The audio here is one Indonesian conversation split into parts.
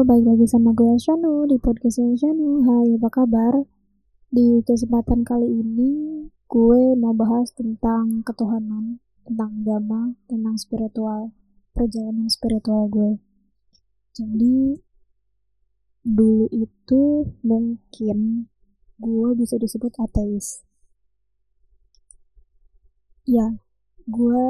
balik lagi sama gue Shanu di podcast Shanu. Hai, apa kabar? Di kesempatan kali ini gue mau bahas tentang ketuhanan, tentang agama, tentang spiritual, perjalanan spiritual gue. Jadi dulu itu mungkin gue bisa disebut ateis. Ya, gue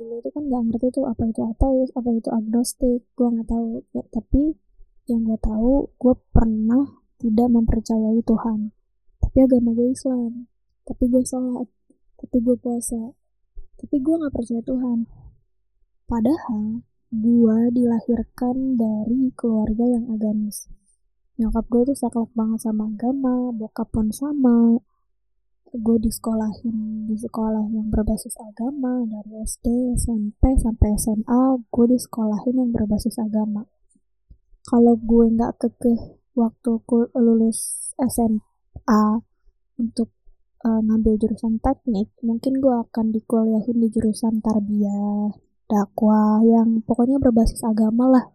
dulu itu kan gak ngerti tuh apa itu ateis apa itu agnostik gue nggak tahu ya, tapi yang gue tahu gue pernah tidak mempercayai Tuhan. Tapi agama gue Islam. Tapi gue sholat. Tapi gue puasa. Tapi gue nggak percaya Tuhan. Padahal gue dilahirkan dari keluarga yang agamis. Nyokap gue tuh saklek banget sama agama bokap pun sama. Gue disekolahin di sekolah yang berbasis agama dari SD, SMP sampai SMA gue disekolahin yang berbasis agama kalau gue nggak kekeh waktu lulus SMA untuk uh, ngambil jurusan teknik mungkin gue akan dikuliahin di jurusan tarbiyah dakwah yang pokoknya berbasis agama lah.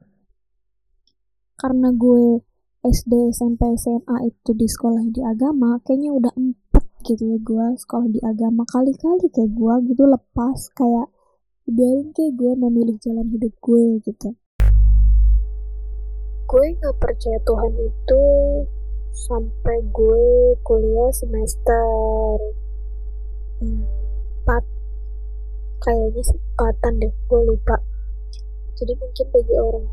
Karena gue SD, SMP, SMA itu di sekolah di agama kayaknya udah gitu ya gue sekolah di agama kali-kali kayak gue gitu lepas kayak biarin kayak gue memilih jalan hidup gue gitu gue nggak percaya Tuhan itu sampai gue kuliah semester 4 kayaknya sempatan deh gue lupa. Jadi mungkin bagi orang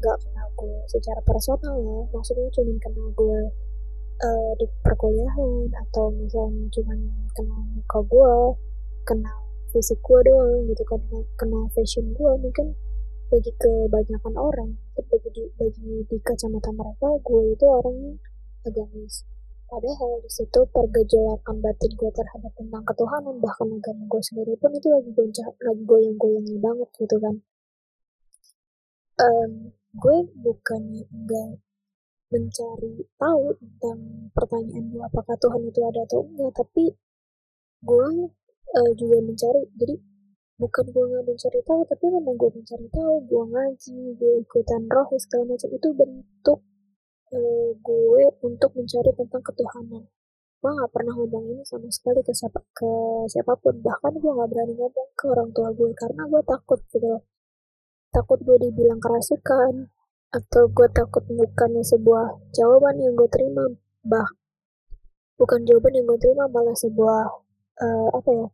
nggak kenal gue secara personal ya maksudnya cuma kenal gue uh, di perkuliahan atau misalnya cuma kenal muka gue kenal fisik gue doang gitu kan kenal fashion gue mungkin bagi kebanyakan orang bagi di, bagi di kacamata mereka gue itu orang agamis padahal di situ pergejolakan batin gue terhadap tentang ketuhanan bahkan agama gue sendiri pun itu lagi goncang lagi goyang-goyangnya banget gitu kan. Um, gue bukannya enggak mencari tahu tentang pertanyaan gue apakah Tuhan itu ada atau enggak tapi gue uh, juga mencari. Jadi bukan gue nggak mencari tahu tapi memang gue mencari tahu gue ngaji gue ikutan roh segala macam. Itu bentuk uh, gue untuk mencari tentang ketuhanan. Gue nggak pernah ngomong ini sama sekali ke siapa ke siapa pun. Bahkan gue nggak berani ngomong ke orang tua gue karena gue takut gitu takut gue dibilang kerasukan atau gue takut bukannya sebuah jawaban yang gue terima. Bah bukan jawaban yang gue terima malah sebuah uh, apa ya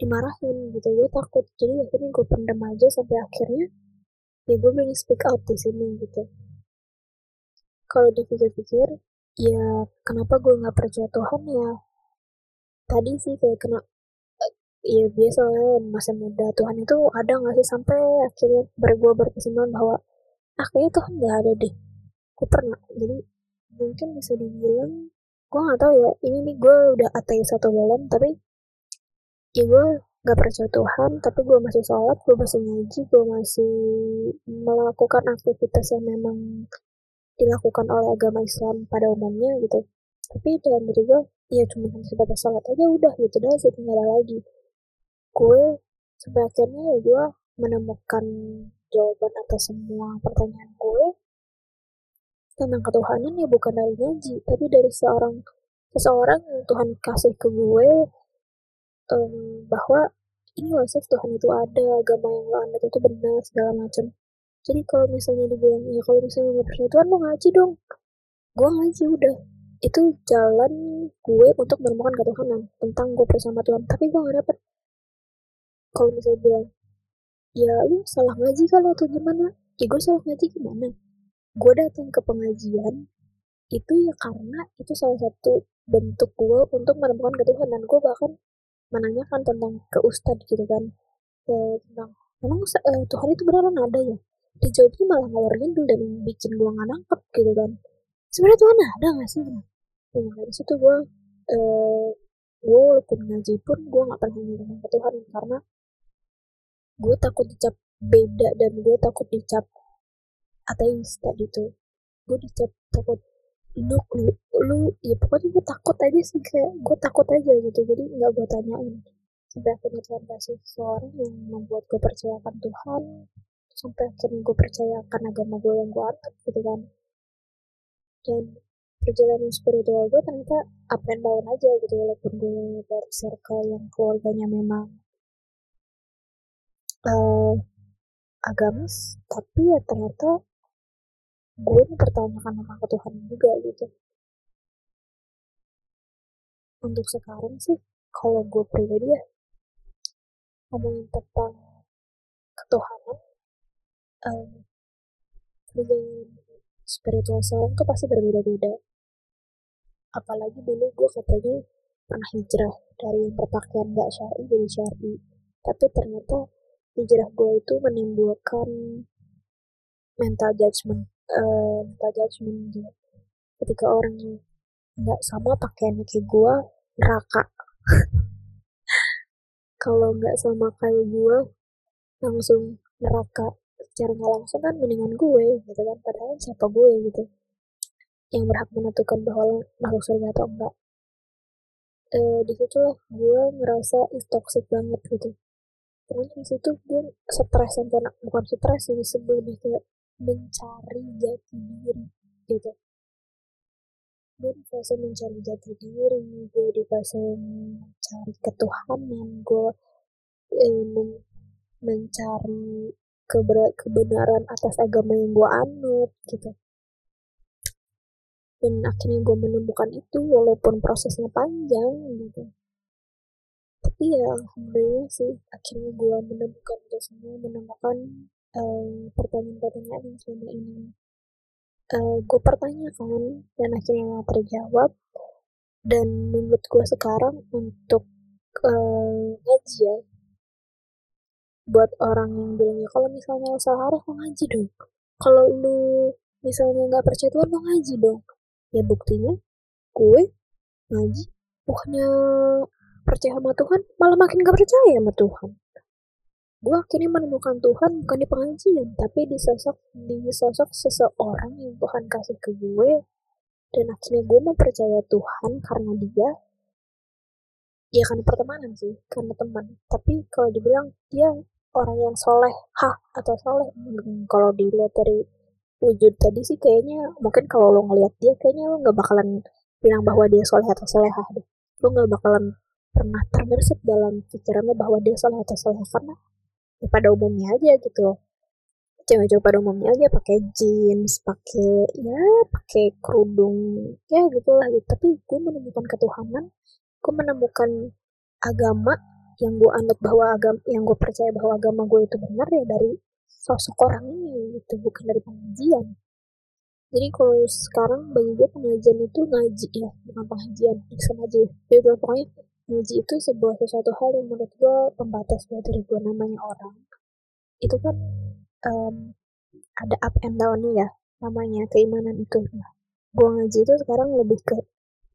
dimarahin gitu. Gue takut. Jadi akhirnya gue pendam aja sampai akhirnya ya gue berani speak out di sini gitu. Kalau dipikir-pikir ya kenapa gue nggak percaya Tuhan ya? Tadi sih kayak kena ya biasa masa muda Tuhan itu ada nggak sih sampai akhirnya ber gue berkesimpulan bahwa ah kayaknya Tuhan nggak ada deh. Gue pernah jadi mungkin bisa dibilang gue nggak tahu ya ini nih gue udah ateis satu dalam tapi ya gue nggak percaya Tuhan tapi gue masih sholat gue masih ngaji gue masih melakukan aktivitas yang memang dilakukan oleh agama Islam pada umumnya gitu. Tapi dalam diri gue ya cuma sebatas sholat aja udah gitu dah sih tinggal lagi. Gue sampai akhirnya ya gue menemukan jawaban atas semua pertanyaan gue tentang ketuhanan ya bukan dari ngaji tapi dari seorang seseorang yang Tuhan kasih ke gue um, bahwa ini wasif Tuhan itu ada agama yang lo anut itu benar segala macam. Jadi kalau misalnya dibilang ya kalau misalnya nggak percaya Tuhan lo ngaji dong. Gue ngaji udah. Itu jalan gue untuk menemukan ketuhanan tentang gue bersama Tuhan tapi gue gak dapet. Kalau misalnya bilang ya lu salah ngaji kalau atau gimana? Ya gue salah ngaji gimana? Gue datang ke pengajian itu ya karena itu salah satu bentuk gue untuk menemukan ketuhanan gue bahkan menanyakan tentang ke ustadz gitu kan. Ke, tentang memang uh, Tuhan itu beneran ada ya? Dijawabnya malah ngalor ngidul dan bikin gue nggak nangkep gitu kan. Sebenarnya Tuhan ada nggak sih? Nah dari situ gue uh, gue walaupun ngaji pun gue nggak pernah tentang Tuhan karena gue takut dicap beda dan gue takut dicap ateis tadi tuh. Gue dicap takut lu lu lu ya pokoknya gue takut aja sih kayak gue takut aja gitu. Jadi nggak gue tanyain. Sampai akhirnya Tuhan kasih seseorang yang membuat gue percayakan Tuhan sampai akhirnya gue percaya akan agama gue yang gue anut gitu kan. Dan perjalanan spiritual gue ternyata up and down aja gitu walaupun gue dari circle yang keluarganya memang uh, agamis tapi ya ternyata gue mempertanyakan nama Tuhan juga gitu. Untuk sekarang sih kalau gue pribadi ya ngomongin tentang ketuhanan um, spiritual seorang tuh pasti berbeda-beda. Apalagi dulu gue katanya pernah hijrah dari yang berpakaian gak syari jadi syari. Tapi ternyata hijrah gue itu menimbulkan mental judgment uh, mental judgment gitu ketika orang nggak sama pakaiannya kayak gue neraka. Kalau nggak sama kayak gue langsung neraka. Secara nggak langsung kan mendingan gue gitu kan. Padahal siapa gue gitu. Yang berhak menentukan bahwa masuk surga atau enggak. Eh, di situ lah gue ngerasa toxic banget gitu. Terus di situ gue stres sampai bukan stres sih sebelum kayak mencari jati diri gitu. Gue di fase mencari jati diri gue di fase mencari ketuhanan gue eh, mencari kebenaran atas agama yang gue anut gitu. Dan akhirnya gue menemukan itu walaupun prosesnya panjang gitu. Tapi ya alhamdulillah sih akhirnya gue menemukan itu semua menemukan uh, pertanyaan-pertanyaan yang selama ini uh, gue pertanyakan dan akhirnya terjawab. Dan menurut gue sekarang untuk uh, ngaji ya buat orang yang bilang ya kalau misalnya lo salah harus ngaji dong. Kalau lu misalnya nggak percaya Tuhan lo ngaji dong. Ya buktinya gue ngaji bukannya percaya sama Tuhan malah makin gak percaya sama Tuhan gue akhirnya menemukan Tuhan bukan di pengajian tapi di sosok di sosok seseorang yang Tuhan kasih ke gue. Dan akhirnya gue mau percaya Tuhan karena dia. Ya karena pertemanan sih karena teman. Tapi kalau dibilang dia orang yang soleh ha atau soleh hmm, kalau dilihat dari wujud tadi sih kayaknya mungkin kalau lo ngeliat dia kayaknya lo nggak bakalan bilang bahwa dia soleh atau solehah deh. Lo nggak bakalan pernah terbersih dalam pikirannya bahwa dia soleh atau solehah karena ya pada umumnya aja gitu. Cewek-cewek pada umumnya aja pakai jeans pakai ya pakai kerudung ya gitulah gitu. Tapi gue menemukan ketuhanan gue menemukan agama yang gue anut bahwa agama yang gue percaya bahwa agama gue itu benar ya dari sosok orang ini itu bukan dari pengajian. Jadi kalau sekarang bagi gue pengajian itu ngaji ya bukan pengajian sama aja ya. Jadi pokoknya ngaji itu sebuah sesuatu hal yang menurut gue pembatas buat dari gue namanya orang. Itu kan um, ada up and down ya namanya keimanan itu. Nah, gue ngaji itu sekarang lebih ke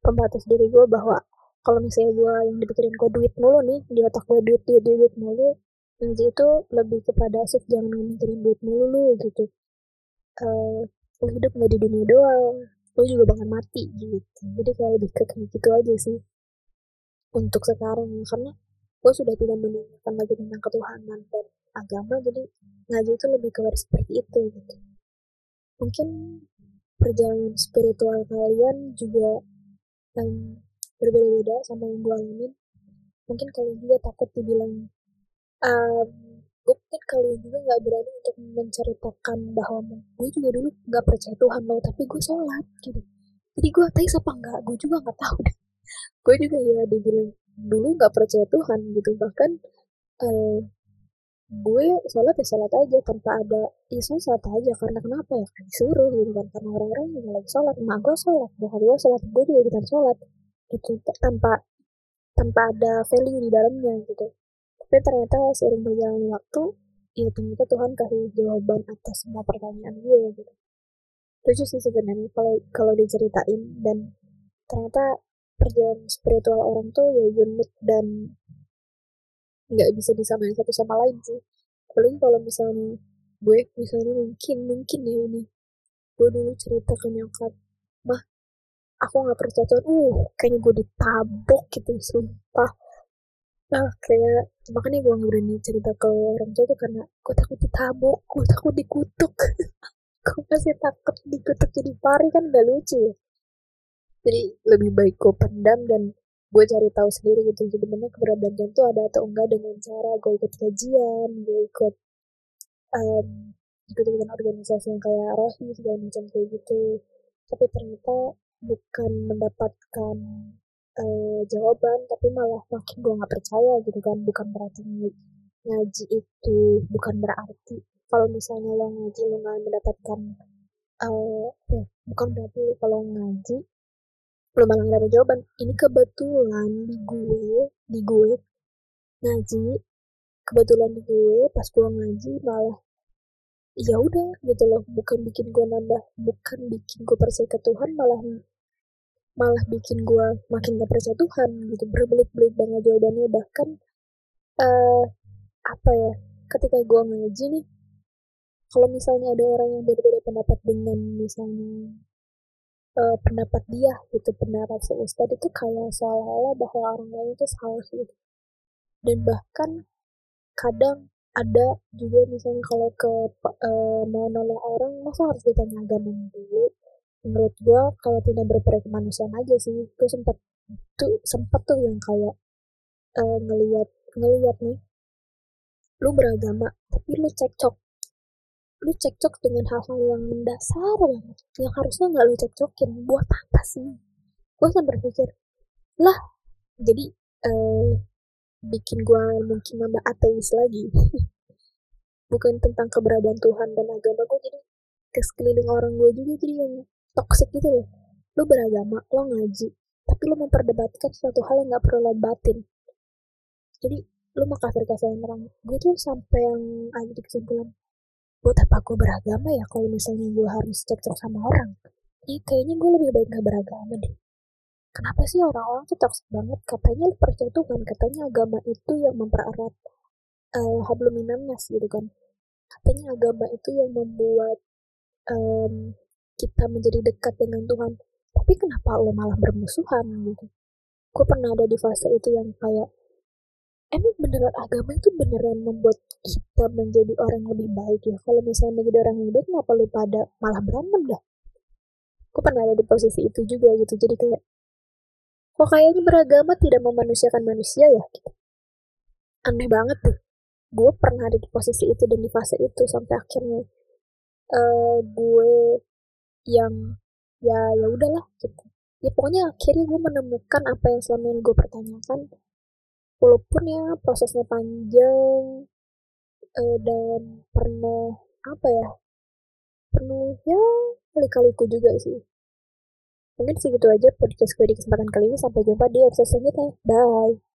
pembatas diri gue bahwa kalau misalnya gue yang dipikirin gue duit mulu nih di otak gue duit duit duit mulu ngaji itu lebih kepada sih jangan mikirin duit mulu lu gitu. Uh, lu hidup nggak di dunia doang lu juga bakal mati gitu. Jadi kayak lebih ke kayak gitu aja sih untuk sekarang karena gue sudah tidak menanyakan lagi tentang ketuhanan dan agama jadi ngaji itu lebih ke seperti itu gitu. Mungkin perjalanan spiritual kalian juga um, berbeda-beda sama yang gue alamin. Mungkin kalian juga takut dibilang um, mungkin kalian juga nggak berani untuk menceritakan bahwa gue juga dulu nggak percaya Tuhan loh tapi gue sholat gitu. Jadi gue ateis apa enggak gue juga nggak tahu deh gue juga ya dibilang dulu nggak percaya Tuhan gitu. Bahkan uh, gue sholat ya sholat aja tanpa ada ya sholat aja. Karena kenapa ya? Kan disuruh gitu kan. Karena orang-orang yang lagi sholat. Emak gue sholat. Bokap gue sholat. Gue juga ikutan sholat. Gitu. Tanpa tanpa ada value di dalamnya gitu. Tapi ternyata seiring berjalannya waktu ya ternyata Tuhan kasih jawaban atas semua pertanyaan gue gitu. Lucu sih sebenarnya kalau kalau diceritain. Dan ternyata perjalanan spiritual orang tuh ya unik dan nggak bisa disamain satu sama lain sih. Apalagi kalau misalnya gue misalnya mungkin mungkin ya ini gue dulu cerita ke nyokap mah aku nggak percaya Tuhan uh kayaknya gue ditabok gitu sumpah. Nah kayak makanya gue nggak berani cerita ke orang tua tuh karena gue takut ditabok gue takut dikutuk. Gue masih takut dikutuk jadi pari kan gak lucu ya jadi lebih baik gue pendam dan gue cari tahu sendiri gitu. Sebenarnya keberadaan tuh ada atau enggak dengan cara gue ikut kajian gue ikut um, ikut ikutan organisasi yang kayak rohi segala macam kayak gitu. Tapi ternyata bukan mendapatkan uh, jawaban tapi malah makin gue nggak percaya gitu kan. Bukan berarti ngaji itu bukan berarti kalau misalnya lo ngaji lo nggak mendapatkan uh, eh, bukan berarti kalau ngaji lo malah nggak ada jawaban. Ini kebetulan di gue di gue ngaji. Kebetulan di gue pas gue ngaji malah ya udah gitu loh. Bukan bikin gue nambah bukan bikin gue percaya ke Tuhan malah malah bikin gue makin gak percaya Tuhan gitu. Berbelit-belit banget jawabannya. Bahkan uh, apa ya ketika gue ngaji nih kalau misalnya ada orang yang berbeda pendapat dengan misalnya uh, pendapat dia gitu pendapat si Ustadz itu kayak seolah-olah bahwa orang lain itu salah gitu. Dan bahkan kadang ada juga misalnya kalau ke uh, mau nolong orang masa harus ditanya agama dulu? Menurut gue kalau tidak berperan kemanusiaan aja sih. Gue sempat tuh sempat tuh yang kayak uh, ngelihat ngelihat nih lu beragama tapi lu cekcok lu cekcok dengan hal-hal yang mendasar banget yang harusnya nggak lu cekcokin buat apa sih? Gue sempat berpikir lah jadi uh, bikin gue mungkin nambah ateis lagi. Bukan tentang keberadaan Tuhan dan agama gue jadi ke sekeliling orang gue juga jadi yang toxic gitu loh. Lu beragama lo ngaji tapi lu memperdebatkan suatu hal yang gak perlu lo batin jadi lu mau kafir kafirin orang gue tuh sampai yang ada di kesimpulan buat apa gue beragama ya kalau misalnya gue harus cekcok sama orang? Ini kayaknya gue lebih baik gak beragama deh. Kenapa sih orang-orang tuh toxic banget? Katanya percaya Tuhan katanya agama itu yang mempererat uh, hablum minannas gitu kan. Katanya agama itu yang membuat um, kita menjadi dekat dengan Tuhan. Tapi kenapa lo malah bermusuhan gitu? Gue pernah ada di fase itu yang kayak emang beneran agama itu beneran membuat kita menjadi orang yang lebih baik ya. Kalau misalnya menjadi orang yang baik kenapa lu pada malah berantem dah? Gue pernah ada di posisi itu juga gitu. Jadi kayak kok kayaknya beragama tidak memanusiakan manusia ya? Gitu. aneh banget tuh gue pernah ada di posisi itu dan di fase itu sampai akhirnya uh, gue yang ya ya udahlah gitu. Ya pokoknya akhirnya gue menemukan apa yang selama ini gue pertanyakan. Walaupun ya prosesnya panjang uh, dan pernah apa ya penuh ya kali-kaliku juga sih. Mungkin segitu aja podcast gue di kesempatan kali ini. Sampai jumpa di episode selanjutnya. Bye